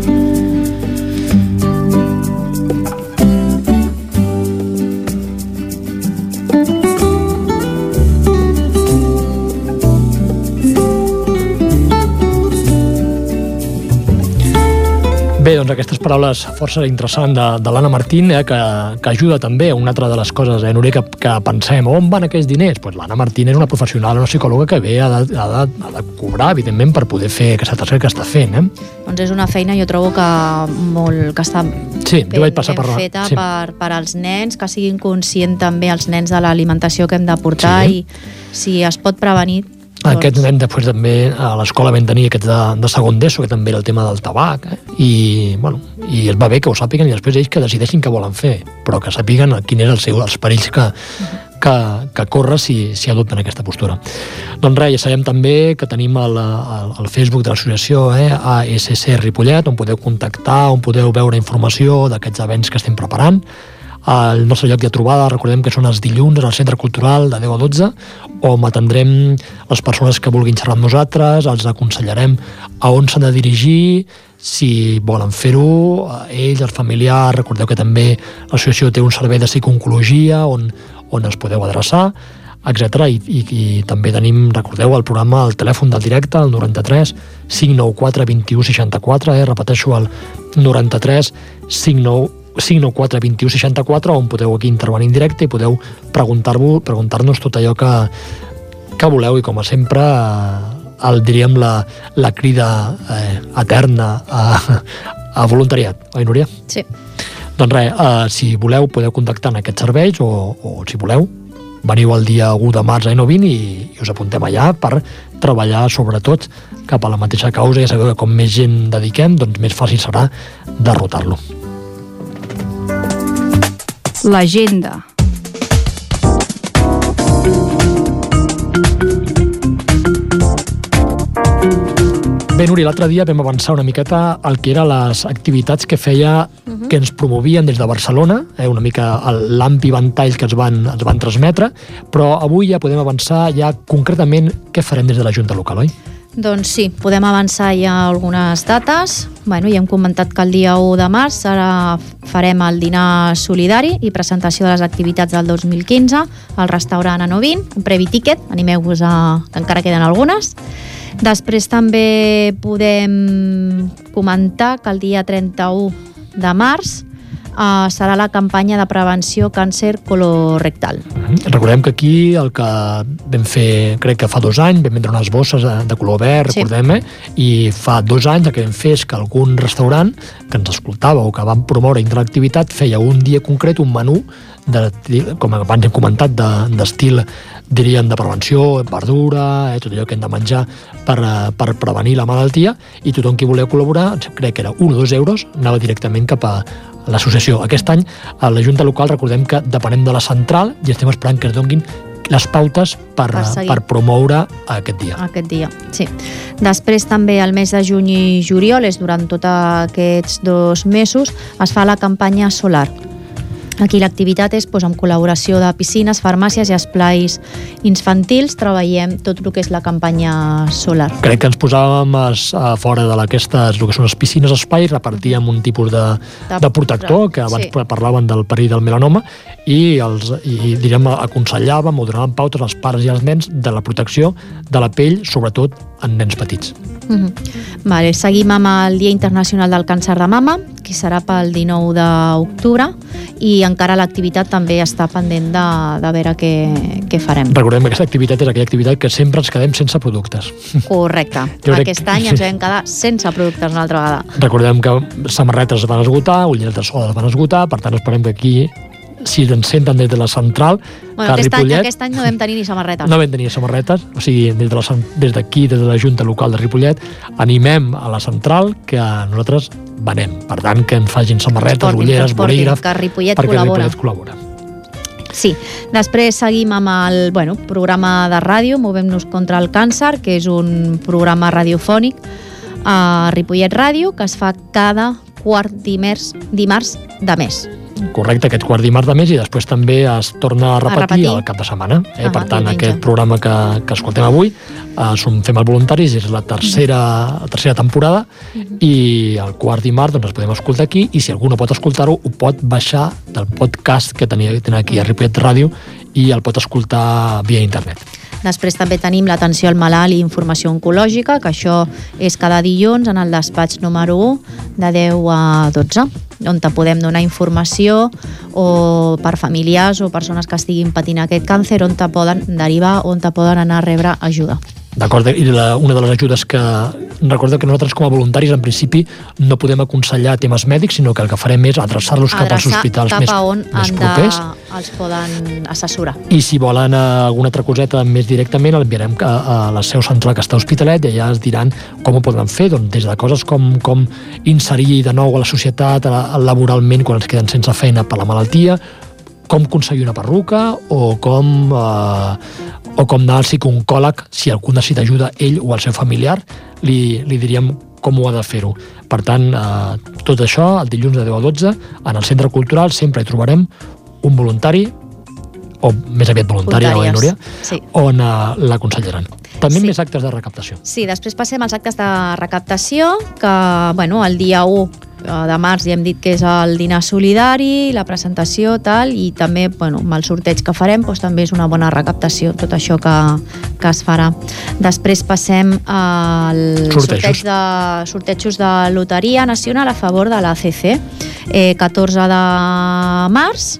Speaker 2: Bé, doncs aquestes paraules força interessants de, de l'Anna Martín, eh, que, que ajuda també a una altra de les coses, eh, Núria, que, que pensem, on van aquests diners? Pues L'Anna Martín és una professional, una psicòloga que ve a de, a, de, a de cobrar, evidentment, per poder fer aquesta tasca que està fent. Eh?
Speaker 4: Doncs és una feina, jo trobo que molt que està
Speaker 2: sí, ben, jo vaig passar
Speaker 4: ben
Speaker 2: per,
Speaker 4: feta sí. per, per als nens, que siguin conscients també els nens de l'alimentació que hem de portar sí. i si es pot prevenir.
Speaker 2: Aquest nen després també a l'escola vam tenir aquest de, de segon d'ESO, que també era el tema del tabac, eh? I, bueno, i es va bé que ho sàpiguen i després ells que decideixin què volen fer, però que sàpiguen quin és el seu, els perills que, que, que corre si, si adopten aquesta postura. Doncs res, ja sabem també que tenim el, el, el Facebook de l'associació eh, ASC Ripollet, on podeu contactar, on podeu veure informació d'aquests events que estem preparant, el nostre lloc de trobada, recordem que són els dilluns al Centre Cultural de 10 a 12, on atendrem les persones que vulguin xerrar amb nosaltres, els aconsellarem a on s'han de dirigir, si volen fer-ho, ells, els familiars, recordeu que també l'associació té un servei de psicologia on, on es podeu adreçar, etc. I, i, I també tenim, recordeu, el programa, el telèfon del directe, el 93 594 21 64, eh? repeteixo, el 93 594 594 21 64 on podeu aquí intervenir en directe i podeu preguntar-nos tot allò que, que voleu i com a sempre eh, el diríem la, la crida eh, eterna a, a voluntariat, oi Núria?
Speaker 4: Sí.
Speaker 2: Doncs res, eh, si voleu podeu contactar en aquests serveis o, o si voleu veniu el dia 1 de març a N20 i, i us apuntem allà per treballar sobretot cap a la mateixa causa i ja sabeu que com més gent dediquem, doncs més fàcil serà derrotar-lo.
Speaker 5: L'agenda.
Speaker 2: Bé, Núria, l'altre dia vam avançar una miqueta el que eren les activitats que feia, uh -huh. que ens promovien des de Barcelona, eh, una mica l'ampli ventall que es van, es van transmetre, però avui ja podem avançar ja concretament què farem des de la Junta Local, oi?
Speaker 4: Doncs sí, podem avançar ja algunes dates. Bueno, ja hem comentat que el dia 1 de març ara farem el dinar solidari i presentació de les activitats del 2015 al restaurant a 20, un previ tiquet, animeu-vos a... que encara queden algunes. Després també podem comentar que el dia 31 de març uh, serà la campanya de prevenció càncer colorectal.
Speaker 2: Recordem que aquí el que vam fer, crec que fa dos anys, vam vendre unes bosses de, de color verd,
Speaker 4: Sí.
Speaker 2: recordem, eh? i fa dos anys el que vam fer és que algun restaurant que ens escoltava o que vam promoure dintre l'activitat feia un dia concret un menú de, com abans hem comentat, de- d'estil diríem de prevenció, verdura, eh, tot allò que hem de menjar per, eh, per prevenir la malaltia i tothom qui volia col·laborar, crec que era 1 o 2 euros, anava directament cap a l'associació. Aquest any a la Junta Local recordem que depenem de la central i estem esperant que es donguin les pautes per,
Speaker 4: Per
Speaker 2: per,
Speaker 4: seguir.
Speaker 2: per promoure aquest dia.
Speaker 4: aquest dia, sí. Després també el mes de juny i juliol, és durant tots aquests dos mesos, es fa la campanya solar. Aquí l'activitat és doncs, amb col·laboració de piscines, farmàcies i esplais infantils, treballem tot el que és la campanya solar.
Speaker 2: Crec que ens posàvem a, a fora de aquestes, el que són les piscines espai, repartíem un tipus de,
Speaker 4: De-
Speaker 2: de protector, que abans
Speaker 4: sí.
Speaker 2: parlaven del perill del melanoma, i, els, i diríem, aconsellàvem o donàvem pautes als pares i als nens de la protecció de la pell, sobretot en nens petits.
Speaker 4: Mhm. Vale, seguim amb el Dia Internacional del Càncer de Mama, que serà pel 19 d'octubre, i encara l'activitat també està pendent de, de veure què, què farem.
Speaker 2: Recordem que aquesta activitat és aquella activitat que sempre ens quedem sense productes.
Speaker 4: Correcte.
Speaker 2: Jo crec
Speaker 4: Aquest
Speaker 2: que-
Speaker 4: any ens vam quedar sense productes una altra vegada.
Speaker 2: Recordem que samarretes es van esgotar, ulleres de sol es van esgotar, per tant esperem que aquí, si ens senten des de la central,
Speaker 4: Bueno,
Speaker 2: que
Speaker 4: aquest, any,
Speaker 2: Ripollet...
Speaker 4: aquest any no vam tenir ni samarretes.
Speaker 2: No vam tenir samarretes, o sigui, des de la des d'aquí, des de la Junta Local de Ripollet, animem a la central que nosaltres venem. Per tant, que ens facin samarretes,
Speaker 4: portin,
Speaker 2: ulleres, bolígraf,
Speaker 4: que Ripollet
Speaker 2: perquè
Speaker 4: col·labora.
Speaker 2: Ripollet col·labora.
Speaker 4: Sí, després seguim amb el bueno, programa de ràdio Movem-nos contra el càncer, que és un programa radiofònic a Ripollet Ràdio, que es fa cada quart dimarts, dimarts de mes.
Speaker 2: Correcte, aquest quart dimarts de mes i després també es torna a repetir,
Speaker 4: repetir.
Speaker 2: al cap de setmana. Eh?
Speaker 4: Ah,
Speaker 2: per tant,
Speaker 4: diumenge.
Speaker 2: aquest programa que, que escoltem avui, eh, som Fem els voluntaris, és la tercera, la tercera temporada
Speaker 4: Mhm.
Speaker 2: i el quart dimarts doncs, es podem escoltar aquí i si algú no pot escoltar-ho, ho pot baixar del podcast que tenia, tenia aquí a Ripollet Ràdio i el pot escoltar via internet.
Speaker 4: Després també tenim l'atenció al malalt i informació oncològica, que això és cada dilluns en el despatx número 1 de 10 a 12, on te podem donar informació o per familiars o persones que estiguin patint aquest càncer, on te poden derivar, on te poden anar a rebre ajuda.
Speaker 2: D'acord? I la, una de les ajudes que... Recorda que nosaltres com a voluntaris en principi no podem aconsellar temes mèdics, sinó que el que farem és adreçar-los cap als hospitals
Speaker 4: cap
Speaker 2: més,
Speaker 4: on
Speaker 2: més propers.
Speaker 4: de, els poden assessorar.
Speaker 2: I si volen eh, alguna altra coseta més directament, l'enviarem a, a la seu central que està a Hospitalet i allà es diran com ho poden fer, doncs, des de coses com, com inserir de nou a la societat a, a laboralment quan ens queden sense feina per la malaltia, com aconseguir una perruca o com, eh, o com anar al psicooncòleg si algú necessita ajuda, ell o el seu familiar, li, li diríem com ho ha de fer-ho. Per tant, eh, tot això, el dilluns de 10 a 12, en el Centre Cultural sempre hi trobarem un voluntari o més aviat voluntària, oi, Núria?
Speaker 4: sí.
Speaker 2: On uh, l'aconsellaran. També
Speaker 4: Sí.
Speaker 2: més actes de recaptació.
Speaker 4: Sí, després passem als actes de recaptació, que bueno, el dia 1 de març ja hem dit que és el dinar solidari, la presentació, tal, i també bueno, amb el sorteig que farem doncs, també és una bona recaptació, tot això que, que es farà. Després passem al sorteig de, sortejos de Loteria Nacional a favor de l'ACC, eh, 14 de març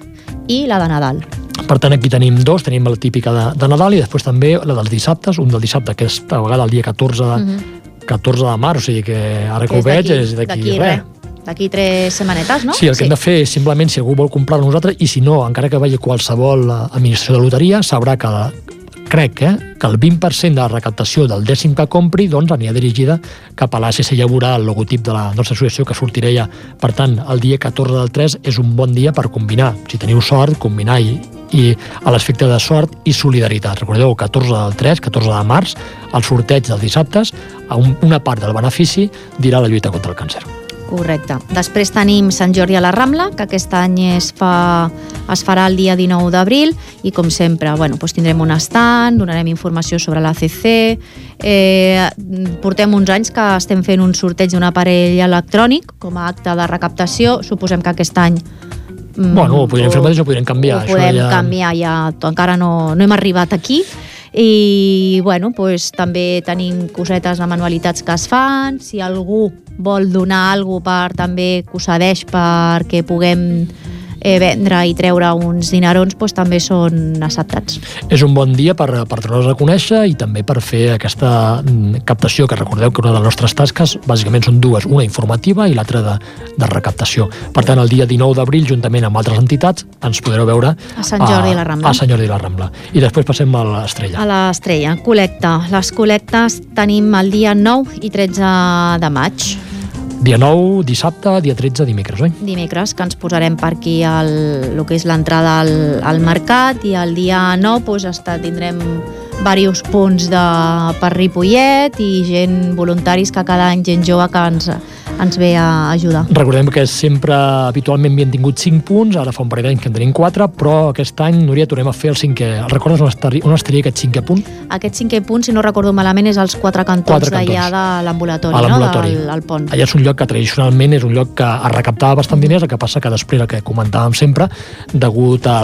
Speaker 4: i la de Nadal.
Speaker 2: Per tant, aquí tenim dos, tenim la típica de, de Nadal i després també la dels dissabtes, un del dissabte, aquesta vegada el dia 14 de, 14 de març, o sigui que ara que,
Speaker 4: Que
Speaker 2: ho
Speaker 4: és
Speaker 2: veig és d'aquí
Speaker 4: d'aquí
Speaker 2: res.
Speaker 4: D'aquí tres setmanetes, no?
Speaker 2: Sí, el que sí. hem de fer és simplement, si algú vol comprar nosaltres, i si no, encara que vagi qualsevol eh, administració de loteria, sabrà que crec eh, que el 20% de la recaptació del dècim que compri doncs, anirà dirigida cap a l'ACC. Ja veurà el logotip de la nostra associació que sortirà ja. Per tant, el dia 14 del 3 és un bon dia per combinar. Si teniu sort, combinar i, i a l'efecte de sort i solidaritat. Recordeu, 14 del 3, 14 de març, el sorteig dels dissabtes, una part del benefici dirà la lluita contra el càncer.
Speaker 4: Correcte. Després tenim Sant Jordi a la Rambla, que aquest any es, fa, es farà el dia 19 d'abril i com sempre bueno, doncs tindrem un stand, donarem informació sobre l'ACC, eh, portem uns anys que estem fent un sorteig d'un aparell electrònic com a acte de recaptació, suposem que aquest any
Speaker 2: mm, Bueno, ho podríem fer mateix o podríem canviar.
Speaker 4: Ho podem ja... canviar, ja encara no, no hem arribat aquí i bueno, pues, també tenim cosetes de manualitats que es fan, si algú vol donar alguna per també que ho cedeix perquè puguem eh, vendre i treure uns dinerons doncs, també són acceptats.
Speaker 2: És un bon dia per, per donar-nos a conèixer i també per fer aquesta mm, captació, que recordeu que una de les nostres tasques bàsicament són dues, una informativa i l'altra de, de recaptació. Per tant, el dia 19 d'abril, juntament amb altres entitats, ens podreu veure
Speaker 4: a Sant Jordi i la Rambla.
Speaker 2: A Sant Jordi i la Rambla. I després passem a l'Estrella.
Speaker 4: A l'Estrella, col·lecta. Les col·lectes tenim el dia 9 i 13 de maig.
Speaker 2: Dia 9, dissabte, dia 13, dimecres, oi?
Speaker 4: Dimecres, que ens posarem per aquí el, el que és l'entrada al, al mercat i el dia 9 doncs, està, tindrem diversos punts de, per Ripollet i gent voluntaris que cada any, gent jove que ens, ens ve a ajudar.
Speaker 2: Recordem que sempre, habitualment havien tingut 5 punts, ara fa un parell d'anys que en tenim 4, però aquest any, Núria, tornem a fer el cinquè. Recordes on estaria, on estaria aquest cinquè punt?
Speaker 4: Aquest cinquè punt, si no recordo malament, és als quatre cantons, d'allà de l'ambulatori, no? Del, al pont.
Speaker 2: Allà és un lloc que tradicionalment és un lloc que es recaptava bastant diners, el que passa que després, el que comentàvem sempre, degut a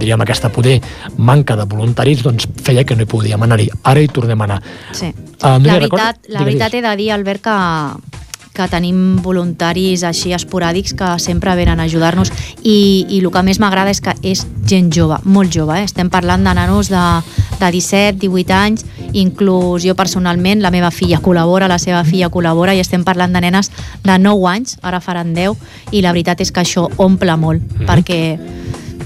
Speaker 2: diríem, aquesta poder manca de voluntaris, doncs feia que no hi podíem anar-hi. Ara hi tornem a anar.
Speaker 4: Sí. Uh, la veritat, la veritat he de dir, Albert, que que tenim voluntaris així esporàdics que sempre venen a ajudar-nos i, i el que més m'agrada és que és gent jove, molt jove, eh? estem parlant de nanos de, de 17, 18 anys, inclús jo personalment, la meva filla col·labora, la seva filla col·labora i estem parlant de nenes de 9 anys, ara faran 10 i la veritat és que això omple molt, mm -hmm. perquè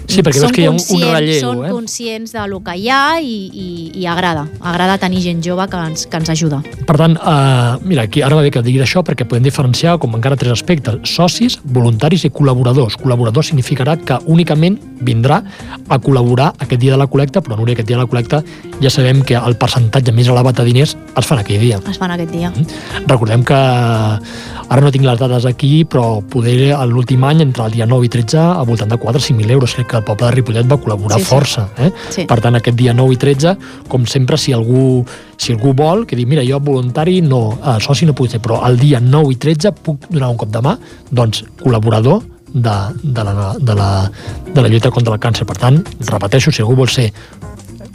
Speaker 2: Sí, perquè veus que hi ha un, un relleu.
Speaker 4: Són
Speaker 2: eh?
Speaker 4: conscients de lo que hi ha i, i, i agrada. Agrada tenir gent jove que ens, que ens ajuda.
Speaker 2: Per tant, uh, mira, aquí ara va bé que diguis això perquè podem diferenciar com encara tres aspectes. Socis, voluntaris i col·laboradors. Col·laborador significarà que únicament vindrà a col·laborar aquest dia de la col·lecta, però Núria, aquest dia de la col·lecta ja sabem que el percentatge més elevat de diners es fan aquell dia.
Speaker 4: Es fan aquest dia.
Speaker 2: Mm. Recordem que ara no tinc les dades aquí, però poder l'últim any, entre el dia 9 i 13, a voltant de 4 o 5.000 euros. Crec que el poble de Ripollet va col·laborar sí, força. Eh? Sí. Per tant, aquest dia 9 i 13, com sempre, si algú, si algú vol, que digui, mira, jo voluntari no, eh, soci no puc ser, però el dia 9 i 13 puc donar un cop de mà, doncs col·laborador de, de, la, de, la, de la lluita contra el càncer. Per tant, repeteixo, si algú vol ser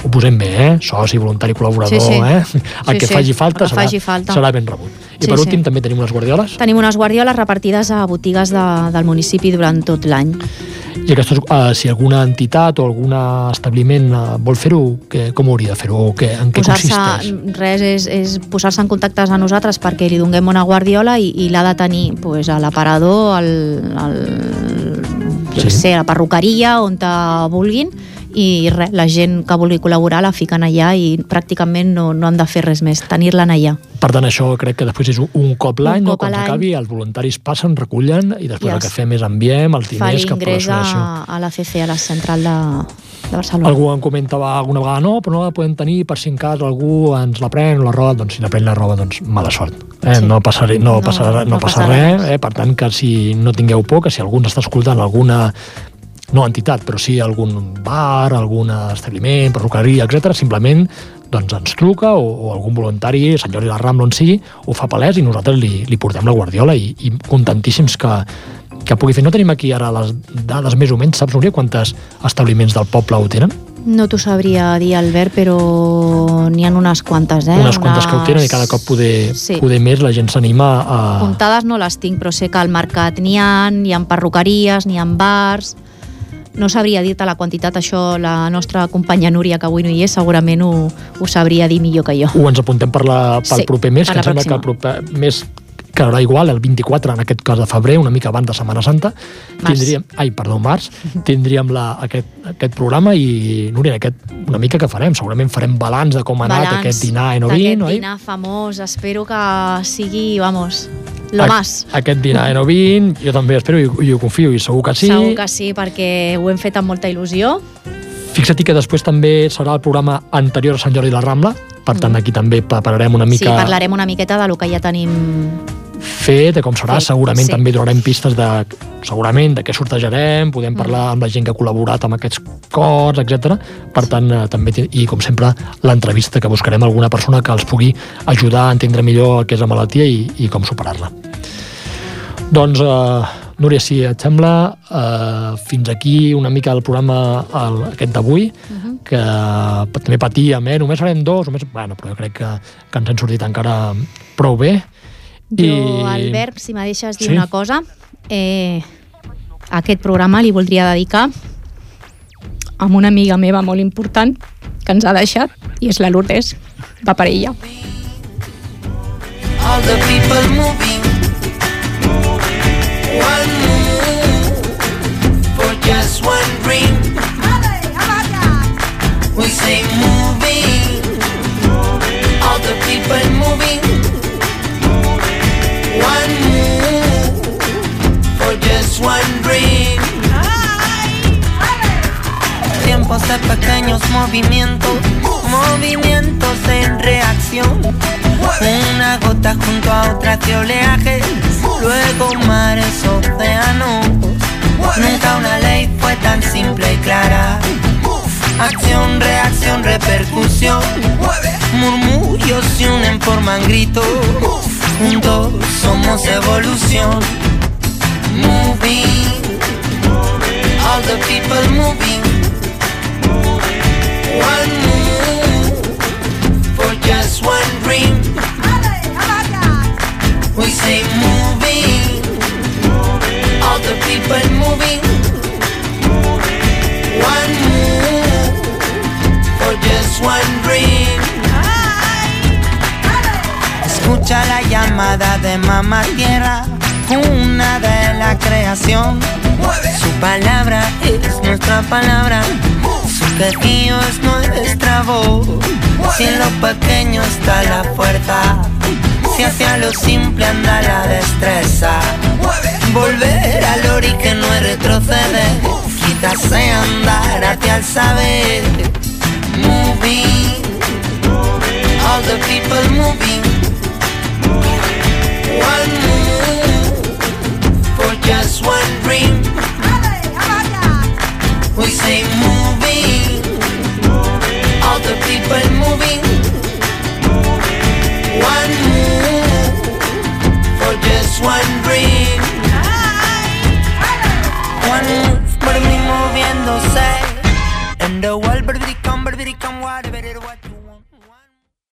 Speaker 2: ho posem bé, eh? soci, voluntari, col·laborador, sí, sí. eh? el sí, que sí. faci falta, serà, faci falta serà ben rebut. I sí, per últim sí. també tenim unes guardioles?
Speaker 4: Tenim unes guardioles repartides a botigues de, del municipi durant tot l'any.
Speaker 2: I aquestes, uh, si alguna entitat o algun establiment uh, vol fer-ho, com hauria de fer-ho? En què consisteix?
Speaker 4: Res, és, és posar-se en contactes a nosaltres perquè li donem una guardiola i, i l'ha de tenir pues, a l'aparador, al, al, sí. sé, a la perruqueria, on te vulguin, i res, la gent que vulgui col·laborar la fiquen allà i pràcticament no, no han de fer res més, tenir-la allà.
Speaker 2: Per tant, això crec que després és un cop l'any, no? quan s'acabi, els voluntaris passen, recullen i després I el que fem és enviem els diners cap a l'associació.
Speaker 4: a, a la CC, a la central de, de Barcelona.
Speaker 2: Algú em comentava alguna vegada, no, però no la podem tenir per si en cas algú ens la pren o la roba, doncs si la pren la roba, doncs mala sort. Eh? Sí. No, passaré, no, no, passarà, no, no passa res, res. Eh? per tant que si no tingueu por, que si algú ens està escoltant alguna no entitat, però sí algun bar, algun establiment, perruqueria, etc. simplement doncs ens truca o, o algun voluntari, Sant Jordi de la Rambla on sigui, ho fa palès i nosaltres li, li portem la guardiola i, i contentíssims que, que pugui fer. No tenim aquí ara les dades més o menys, saps, Núria, quantes establiments del poble ho tenen?
Speaker 4: No t'ho sabria dir, Albert, però n'hi ha unes quantes, eh?
Speaker 2: Unes quantes unes... que ho tenen i cada cop poder, sí. poder més la gent s'anima a...
Speaker 4: Comptades no les tinc, però sé que al mercat n'hi ha, n'hi ha perruqueries, n'hi ha bars no sabria dir-te la quantitat, això la nostra companya Núria, que avui no hi és, segurament ho, ho sabria dir millor que jo.
Speaker 2: Ho ens apuntem per la, pel sí, proper mes, que em sembla que el proper mes quedarà igual el 24, en aquest cas de febrer, una mica abans de Setmana Santa.
Speaker 4: Març.
Speaker 2: Tindríem, ai, perdó, març. tindríem la, aquest, aquest programa i, Núria, aquest, una mica que farem? Segurament farem balanç de com ha anat
Speaker 4: Balanç
Speaker 2: aquest dinar en Ovin, oi?
Speaker 4: dinar famós. Espero que sigui, vamos, lo más.
Speaker 2: Aquest dinar en Ovin, jo també espero i, i ho confio, i segur que sí.
Speaker 4: Segur que sí, perquè ho hem fet amb molta il·lusió.
Speaker 2: Fixa't que després també serà el programa anterior a Sant Jordi i la Rambla, per tant aquí també prepararem una
Speaker 4: Sí,
Speaker 2: mica
Speaker 4: parlarem una miqueta de lo que ja tenim
Speaker 2: fet, de com serà,
Speaker 4: Fet,
Speaker 2: segurament
Speaker 4: sí.
Speaker 2: també donarem pistes de, segurament, de què sortejarem, podem parlar amb la gent que ha col·laborat amb aquests cors, etc. Per tant, eh, també, i com sempre, l'entrevista, que buscarem alguna persona que els pugui ajudar a entendre millor que és la malaltia i, i com superar-la. Doncs, eh, Núria, si et sembla, eh, fins aquí una mica el programa el, aquest d'avui, que també patíem, eh? només farem dos, només... Bueno, però jo crec que, que ens hem sortit encara prou bé.
Speaker 4: Jo, Albert, si me deixes dir
Speaker 2: Sí.
Speaker 4: una cosa, eh, aquest programa li voldria dedicar
Speaker 7: amb una amiga meva molt important que ens ha deixat i és la Lourdes, va per ella.
Speaker 8: all the people moving. Pequeños movimientos, movimientos en reacción. Una gota junto a otra de oleaje, luego mares, océanos. Nunca una ley fue tan simple y clara. Acción, reacción, repercusión. Murmullos se unen, forman gritos. Juntos somos evolución. Moving, all the people moving. One move for just one dream. We say moving, all the people moving. One move for just one dream. Escucha la llamada de mamá tierra, una de la creación. Su palabra es nuestra palabra, que Dios no destrabó. Si en lo pequeño está la fuerza, si hacia lo simple anda la destreza. Volver al ori que no retrocede, quizás andar hacia el saber. Moving, all the people moving. One move for just one dream. We say move. all the people moving. One move for just one dream. One move for me moviéndose. And the world, but we come, but we come, whatever it was.